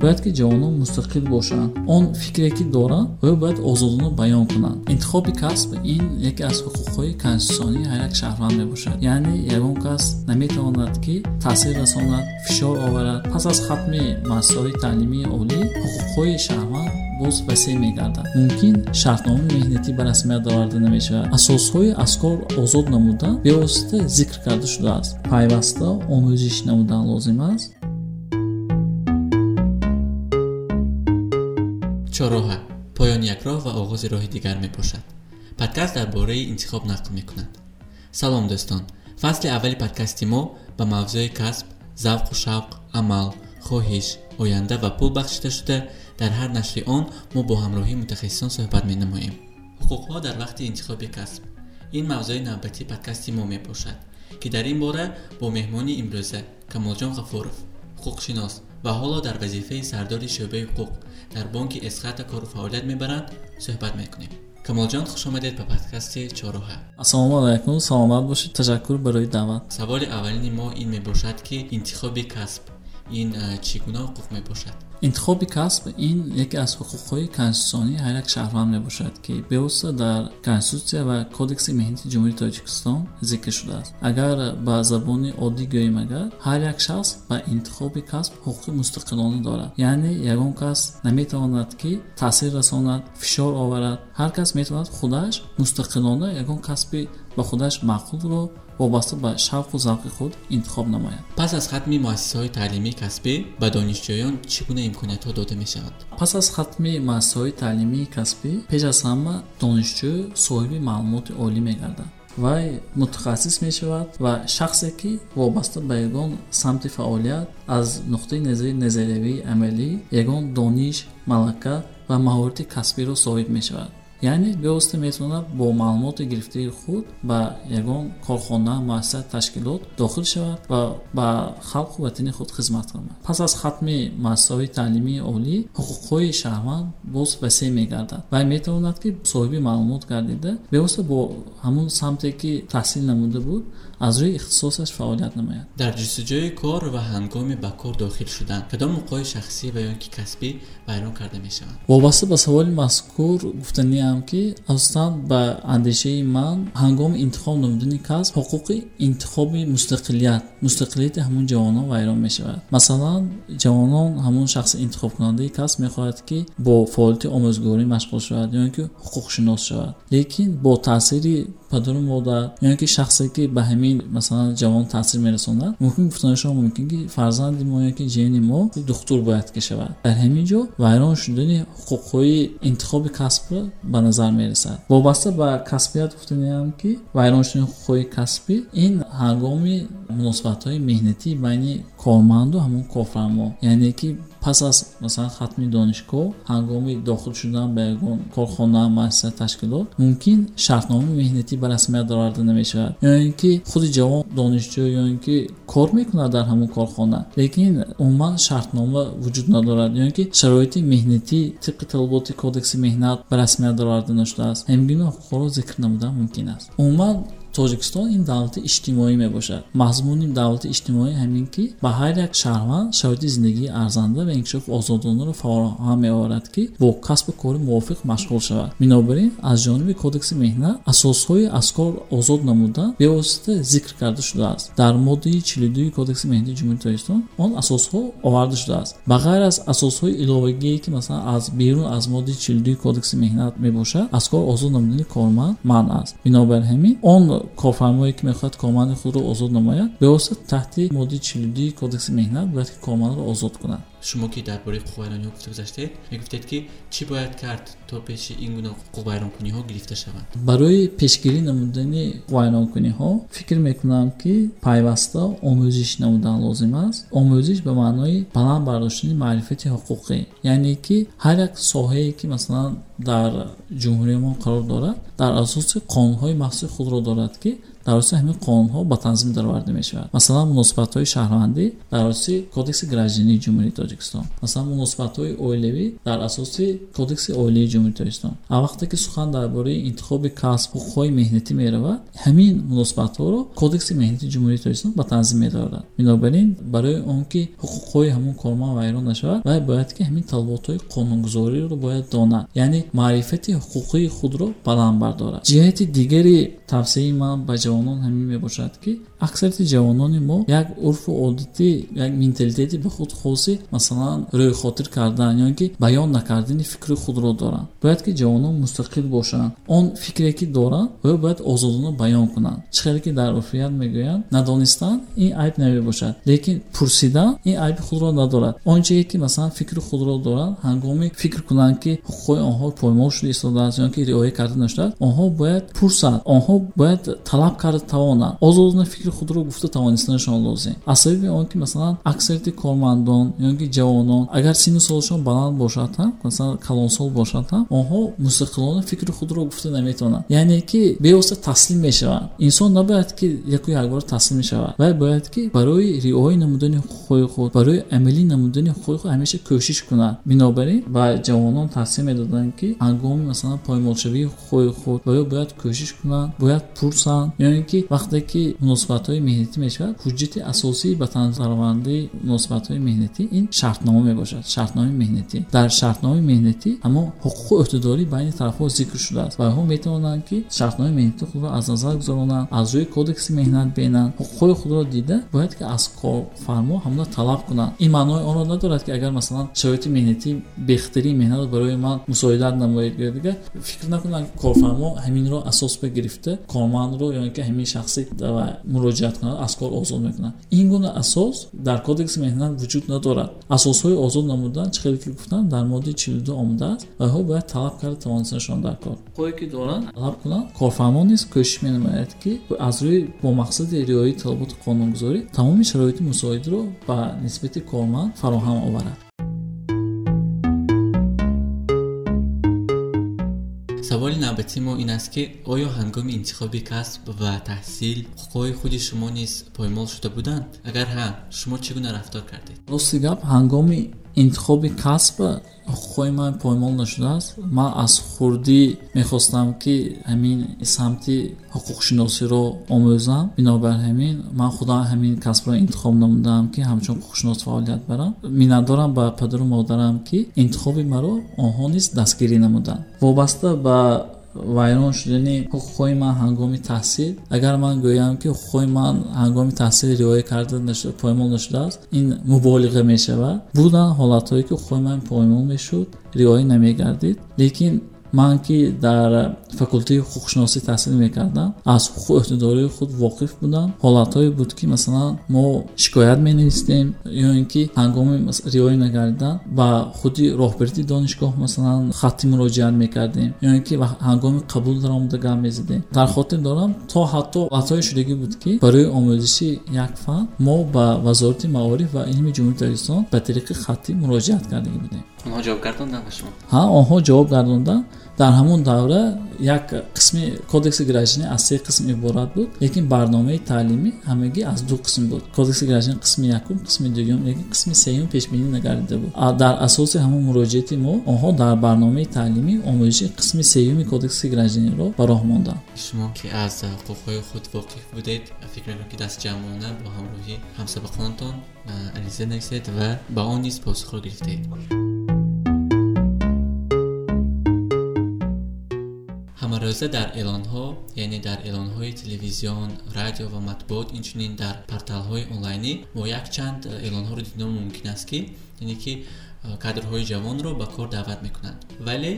бояд ки ҷавонон мустақил бошанд. Он фикре ки доранд ва бояд озодона баён кунанд интихоби касб ин яке аз ҳуқуқҳои конститутсионии ҳар як шаҳрванд мебошад. Яъне ягон кас наметавонад ки таъсир расонад фишор оварад. Пас аз хатми муассисаҳои таълимии олӣ ҳуқуқҳои шаҳрванд боз васеъ мегардад. Мумкин шартномаи меҳнатӣ ба расмият оварда намешавад. Асосҳои аз кор озод намудан бевосита зикр карда шудааст. Пайваста омӯзиш намудан лозим аст чороҳа поёни як роҳ ва оғози роҳи дигар мебошад подкаст дар бораи интихоб нақл мекунад. Салом дӯстон. Фасли аввали подкасти мо ба мавзӯи касб завқу шавқ амал хоҳиш оянда ва пул бахшида шуда дар ҳар нашри он мо бо ҳамроҳии мутахассисон суҳбат менамоем. Ҳуқуқҳо дар вақти интихоби касб ин мавзӯи навбатии подкасти мо мебошад ки дар ин бора бо меҳмони имрӯза камолҷон ғафуров ҳуқуқшинос ва ҳоло дар вазифаи сардори шӯъбаи ҳуқуқ дар бонки эсхата кору фаъолият мебаранд суҳбат мекунем. Камолҷон хушомадед ба подкасти чороҳа ассалому алайкум саломат бошед. Ташаккур барои даъват. Саволи аввалини мо ин мебошад ки интихоби касб ин чӣ гуна ҳуқуқ мебошад? Интихоби касб ин яке аз ҳуқуқҳои конститутсионии ҳар як шаҳрванд мебошад ки бевосита дар конститутсия ва кодекси меҳнати ҷумҳурии тоҷикистон зикр шудааст. Агар ба забони оддӣ гӯем агар ҳар як шахс ба интихоби касб ҳуқуқи мустақилона дорад. Яъне ягон кас наметавонад ки таъсир расонад фишор оварад. Ҳар кас метавонад худаш мустақилона ягон касби ба худаш маъқулро вобаста ба шавқу завқи худ интихоб намояд пас аз хатми муассисаҳои таълимии касбӣ ба донишҷӯён чӣ гуна имкониятҳо дода мешавад пас аз хатми муассисаҳои таълимии касбӣ пеш аз ҳама донишҷӯ соҳиби маълумоти олӣ мегардад вай мутахассис мешавад ва шахсе ки вобаста ба ягон самти фаъолият аз нуқтаи назари назариявии амалӣ ягон дониш малака ва маҳорати касбиро соҳиб мешавад яъне бевосита метавонад бо маълумоти гирифтаи худ ба ягон корхона муассиса ташкилот дохил шавад ва ба халқу ватани худ хизмат кунад пас аз хатми муассисаҳои таълимии олӣ ҳуқуқҳои шаҳрванд боз васеъ мегардад вай метавонад ки соҳиби маълумот гардида бевосита бо ҳамон самте ки таҳсил намуда буд аз рӯи ихтисосаш фаъолият намояд дар ҷустуҷӯи кор ва ҳангоми ба кор дохил шудан кадом муқои шахсӣ ва ё ки касбӣ вайрон карда мешаванд вобаста ба саволи мазкур гуфтаниам ки асосан ба андешаи ман ҳангоми интихоб намудани касб ҳуқуқи интихоби мустақилият мустақилияти ҳамон ҷавонон вайрон мешавад масалан ҷавонон ҳамон шахси интихобкунандаи касб мехоҳад ки бо фаъолияти омӯзгорӣ машғул шавад ё ки ҳуқуқшинос шавад лекин бо таъсири падару модар ё ки шахсе ки ба ҳамин масалан ҷавон таъсир мерасонад мумкин гуфтани шумо мумкин ки фарзанди мо ё ки ҷияни мо духтур бояд ки шавад дар ҳамин ҷо вайрон шудани ҳуқуқҳои интихоби касбро ба назар мерасад. Вобаста ба касбият гуфтаниам ки вайрон шудани ҳуқуқҳои касбӣ ин ҳангоми муносибатҳои меҳнатӣ байни корманду ҳамон корфармо яъне ки пас аз масалан хатми донишгоҳ ҳангоми дохил шудан ба ягон корхона муассиса ташкилот мумкин шартномаи меҳнатӣ ба расмият оварда намешавад. Ё ин ки худи ҷавон донишҷӯ ё ин ки кор мекунад дар ҳамон корхона лекин умуман шартнома вуҷуд надорад. Ё ин ки шароити меҳнатӣ тибқи талаботи кодекси меҳнат ба расмият оварда нашудааст ҳамин гуна ҳуқуқҳоро зикр намудан мумкин аст. Умуман тоҷикистон ин давлати иҷтимоӣ мебошад. Мазмуни давлати иҷтимоӣ ҳамин ки ба ҳар як шаҳрванд шароити зиндагии арзанда ва инкишофи озодонаро фароҳам меоварад ки бо касбу кори мувофиқ машғул шавад. Бинобар ин аз ҷониби кодекси меҳнат асосҳои аз кор озод намудан бевосита зикр карда шудааст. Дар моддаи чилдуи кодекси меҳнати ҷумҳурии тоҷикистон он асосҳо оварда шудааст. Ба ғайр аз асосҳои иловагие ки масалан аз берун аз моддаи чилдуи кодекси меҳнат мебошад аз кор озод намудани корманд манъ аст. Бинобар ҳамин он корфармое ки мехоҳад корманди худро озод намояд бевосита таҳти моддаи чилдуи кодекси меҳнат бояд ки кормандро озод кунад шумо ки дар бораи ҳуқуқвайрониҳо гуфта гузаштед мегуфтед ки чӣ бояд кард то пеши ин гуна ҳуқуқвайронкуниҳо гирифта шаванд? Барои пешгирӣ намудани вайронкуниҳо фикр мекунам ки пайваста омӯзиш намудан лозим аст. Омӯзиш ба маънои баланд бардоштани маърифати ҳуқуқӣ. Яъне ки ҳар як соҳае ки масалан дар ҷумҳурияи мо қарор дорад дар асоси қонунҳои махсуси худро дорад ки ососи ҳамин қонунҳо ба танзим дароварда мешавад. Масалан муносибатҳои шаҳрвандӣ дар ососи кодекси граждании ҷумҳурии тоҷикистон. Масалан муносибатҳои оилавӣ дар асоси кодекси оилаи ҷумҳурии тоҷикистон. А вақте ки сухан дар бораи интихоби касб ҳуқуқҳои меҳнатӣ меравад ҳамин муносибатҳоро кодекси меҳнати ҷумҳурии тоҷикистон ба танзим медорад. Бинобар ин барои он ки ҳуқуқҳои ҳамон корманд вайрон нашавад вай бояд ки ҳамин талаботҳои қонунгузориро бояд донад яъне маърифати ҳуқуқии худро баланд бардорад ҷиҳати дигари тавсеяи ман ба ҷавонон ҳамин мебошад ки аксарияти ҷавонони мо як урфу одатӣ як менталитети ба худ хоси масалан рӯйхотир кардан ё ки баён накардани фикри худро доранд. Бояд ки ҷавонон мустақил бошанд. Он фикре ки доранд оё бояд озодона баён кунанд. Чӣ қадр ки дар урфият мегӯянд? Надонистан ин айб намебошад. Лекин пурсидан ин айби худро надорад. Он ҷое ки масалан фикри худро доранд ҳангоми фикр кунанд ки ҳуқуқҳои онҳо поймол шуда истодааст ё ки риоя карда наштааст онҳо бояд пурсанд онҳо бояд талаб карда тавонанд озодона фикри худро гуфта тавонистанашон лозим аз сабаби он ки масалан аксарияти кормандон ё ки ҷавонон агар синну солашон баланд бошад ҳам масалан калонсол бошад ҳам онҳо мустақилона фикри худро гуфта наметавонанд. Яъне ки бевосита таслим мешаванд. Инсон набояд ки яку якбора таслим мешавад. Вай бояд ки барои риоя намудани ҳуқуқҳои худ барои амалӣ намудани ҳуқуқи худ ҳамеша кӯшиш кунад. Бинобар ин ба ҷавонон тавсия медоданд ки ҳангоми масалан поймолшавии ҳуқуқҳои худ оё бояд кӯшиш кунанд бояд пурсанд. Ё ин ки вақте ки муносибат муносибатҳои меҳнатӣ мешавад ҳуҷҷати асосии ба танзаровандаи муносибатҳои меҳнатӣ ин шартнома мебошад. Шартномаи меҳнатӣ. Дар шартномаи меҳнатӣ ҳамон ҳуқуқу ӯҳдадорӣ байни тарафҳо зикр шудааст. Ва онҳо метавонанд ки шартномаи меҳнати худро аз назар гузаронанд аз рӯи кодекси меҳнат бинанд. Ҳуқуқҳои худро дида бояд ки аз корфармо ҳамона талаб кунанд. Ин маънои онро надорад ки агар масалан шароити меҳнатӣ бехатарии меҳнат барои ман мусоидат намояд дигар фикр накунанд ки корфармо ҳаминро асос бигирифта кормандро ё ки ҳамин шахси муроҷиат кунад аз кор озод мекунад. Ин гуна асос дар кодекси меҳнат вуҷуд надорад. Асосҳои озод намудан чӣ қадр ки гуфтам дар моддаи чилду омадааст ваҳо бояд талаб карда тавонистанашон дар кор. Ҳое ки доранд талаб кунанд корфармо низ кӯшиш менамояд ки аз рӯи бо мақсади риояи талаботи қонунгузорӣ тамоми шароити мусоидро ба нисбати корманд фароҳам оварад саволи навбатии мо ин аст ки оё ҳангоми интихоби касб ва таҳсил ҳуқуқҳои худи шумо низ поймол шуда буданд агар ҳа шумо чӣ гуна рафтор кардед рости гап ҳангоми интихоби касб ҳуқуқҳои ман поймол нашудааст ман аз хурдӣ мехостам ки ҳамин самти ҳуқуқшиносиро омӯзам бинобар ҳамин ман худам ҳамин касбро интихоб намудаам ки ҳамчун ҳуқуқшинос фаъолият барам миннатдорам ба падару модарам ки интихоби маро онҳо низ дастгирӣ намуданд вобаста ба вайрон шудани ҳуқуқҳои ман ҳангоми таҳсил агар ман гӯям ки ҳуқуқҳои ман ҳангоми таҳсил риоя карда поймол нашудааст ин муболиға мешавад буданд ҳолатҳое ки ҳуқуқҳои ман поймол мешуд риоя намегардид лекин ман ки дар факултаи ҳуқуқшиносӣ таҳсил мекардам аз ҳуқуқу ӯҳдадории худ воқиф будам. Ҳолатҳое буд ки масалан мо шикоят менавистем ё ин ки ҳангоми риоя нагардидан ба худи роҳбарити донишгоҳ масалан хатти муроҷиат мекардем ё ин ки ҳангоми қабул даромада гап мезидем. Дар хотир дорам то ҳатто ҳолатҳое шудагӣ буд ки барои омӯзиши як фан мо ба вазорати маориф ва илми ҷумҳурии тоҷикистон ба тариқи хаттӣ муроҷиат кардагӣ будем. Онҳо ҷавоб гардонданд ба шумо? Ҳа онҳо ҷавоб гардонданд дар ҳамон давра як қисми кодекси гражданӣ аз се қисм иборат буд. Лекин барномаи таълимӣ ҳамагӣ аз ду қисм буд. Кодекси гражданӣ қисми якум қисми дуюм лекин қисми сеюм пешбинӣ нагардида буд. Дар асоси ҳамон муроҷиати мо онҳо дар барномаи таълимӣ омӯзиши қисми сеюми кодекси гражданиро ба роҳ монданд. Шумо ки аз ҳуқуқҳои худ воқиф будед фикр мекунам ки дастҷамъона бо ҳамроҳи ҳамсабақонатон ариза нависед ва ба он низ посухро гирифтед ҳамарӯза дар эълонҳо яъне дар эълонҳои телевизион радио ва матбуот инчунин дар порталҳои онлайнӣ мо якчанд эълонҳоро диднам мумкин аст ки яъне ки кадрҳои ҷавонро ба кор даъват мекунанд. Вале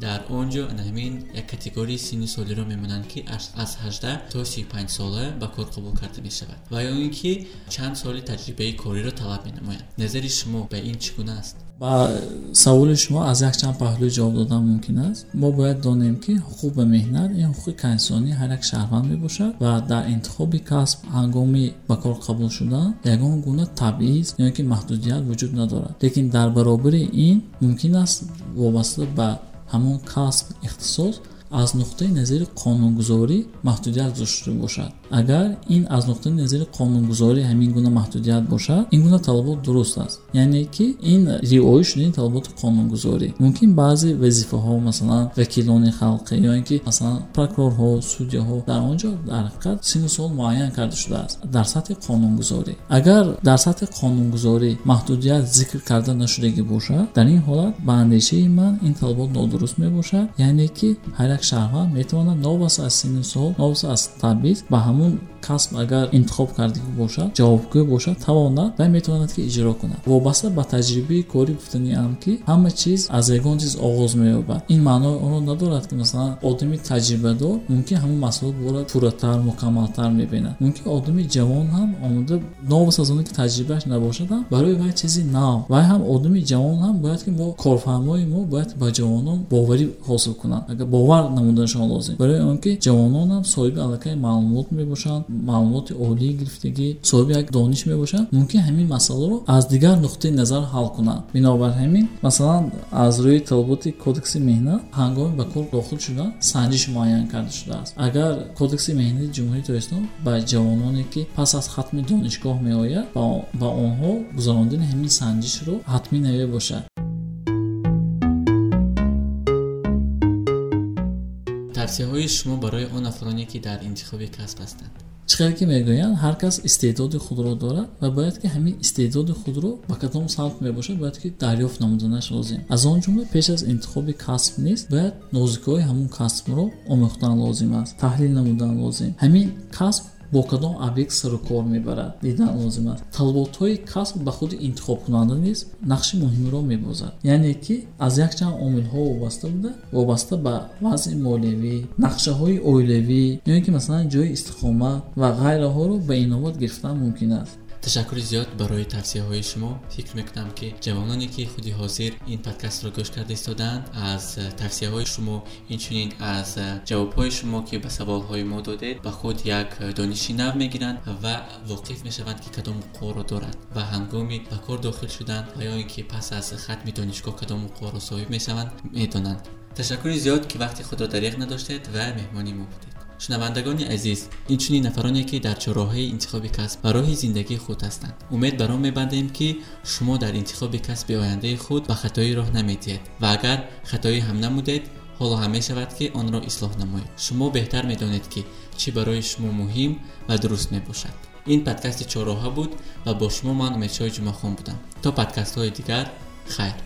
дар он ҷо ҳамин як категорияи синни солиро мемонанд ки аз 18 то 35 сола ба кор қабул карда мешавад ва ё ин ки чанд соли таҷрибаи кориро талаб менамоянд назари шумо ба ин чӣ гуна аст ба саволи шумо аз якчанд паҳлӯ ҷавоб додан мумкин аст мо бояд донем ки ҳуқуқ ба меҳнат ин ҳуқуқи кайинсонӣ ҳар як шаҳрванд мебошад ва дар интихоби касб ҳангоми ба кор қабул шудан ягон гуна табъиз ё ки маҳдудият вуҷуд надорад лекин дар баробари ин мумкин аст вобаста ба ҳамон касб ихтисос аз нуқтаи назари қонунгузорӣ маҳдудият гузошта бошад. Агар ин аз нуқтаи назари қонунгузорӣ ҳамин гуна маҳдудият бошад ин гуна талабот дуруст аст. Яъне ки ин риоя шудани талаботи қонунгузорӣ. Мумкин баъзе вазифаҳо масалан вакилони халқӣ ё ин ки масалан прокурорҳо судяҳо дар он ҷо дар ҳақиқат сину сол муайян карда шудааст дар сатҳи қонунгузорӣ. Агар дар сатҳи қонунгузорӣ маҳдудият зикр карда нашудагӣ бошад дар ин ҳолат ба андешаи ман ин талабот нодуруст мебошад яъне ки ҳар як шаҳрванд метавонад новаста аз синни сол новаста аз табист ба ҳамун касб агар интихоб кардагӣ бошад ҷавобгӯ бошад тавонад вай метавонад ки иҷро кунад. Вобаста ба таҷрибаи кори гуфтаниам ки ҳама чиз аз ягон чиз оғоз меёбад. Ин маънои онро надорад ки масалан одами таҷрибадор мумкин ҳамун масъулот бора пурратар мукаммалтар мебинад. Мумкин одами ҷавон ҳам омода новаст аз оне ки таҷрибааш набошад ҳам барои вай чизи нав. Вай ҳам одами ҷавон ҳам бояд ки мо корфармои мо бояд ба ҷавонон боварӣ ҳосил кунанд. Агар бовар намуданашон лозим. Барои он ки ҷавонон ҳам соҳиби аллакай маълумот мебошанд маълумоти олӣ гирифтагӣ соҳиби як дониш мебошанд мумкин ҳамин масъаларо аз дигар нуқтаи назар ҳал кунанд бинобар ҳамин масалан аз рӯи талаботи кодекси меҳнат ҳангоми ба кор дохил шудан санҷиш муайян карда шудааст. Агар кодекси меҳнати ҷумҳурии тоистон ба ҷавононе ки пас аз хатми донишгоҳ меояд ба онҳо гузарондани ҳамин санҷишро ҳатмӣ намебошад тавсияҳои шумо барои он нафароне ки дар интихоби касб ҳастанд қадр ки мегӯянд? ҳар кас истеъдоди худро дорад ва бояд ки ҳамин истеъдоди худро ба кадом самт мебошад бояд ки дарёфт намуданаш лозим аз он ҷумла пеш аз интихоби касб низ бояд нозикиҳои ҳамун касбро омӯхтан лозим аст таҳлил намудан лозим. ҳамин касб бо кадом объект сару кор мебарад дидан лозим аст талаботҳои касб ба худи интихобкунанда низ нақши муҳимро мебозад. Яъне ки аз якчанд омилҳо вобаста буда вобаста ба вазъи молиявӣ нақшаҳои оилавӣ ё ин ки масалан ҷои истиқомат ва ғайраҳоро ба инобат гирифтан мумкин аст ташаккури зиёд барои тавсияҳои шумо фикр мекунам ки ҷавононе ки худи ҳозир ин подкастро гӯш карда истодаанд аз тавсияҳои шумо инчунин аз ҷавобҳои шумо ки ба саволҳои мо додед ба худ як дониши нав мегиранд ва воқиф мешаванд ки кадом ҳуқуқҳоро доранд ва ҳангоми ба кор дохил шудан ва ё ин ки пас аз хатми донишгоҳ кадом ҳуқуқҳоро соҳиб мешаванд медонанд. Ташаккури зиёд ки вақти худро дариқ надоштед ва меҳмони мо будед шунавандагони азиз инчунин нафароне ки дар чороҳаи интихоби касб ба роҳи зиндагии худ ҳастанд. Умед бар он мебандем ки шумо дар интихоби касби ояндаи худ ба хатоӣ роҳ намедиҳед ва агар хатоӣ ҳам намудед ҳоло ҳам мешавад ки онро ислоҳ намоед. Шумо беҳтар медонед ки чӣ барои шумо муҳим ва дуруст мебошад. Ин подкасти чороҳа буд ва бо шумо ман умедшоҳи ҷумъахон будам. То подкастҳои дигар хайр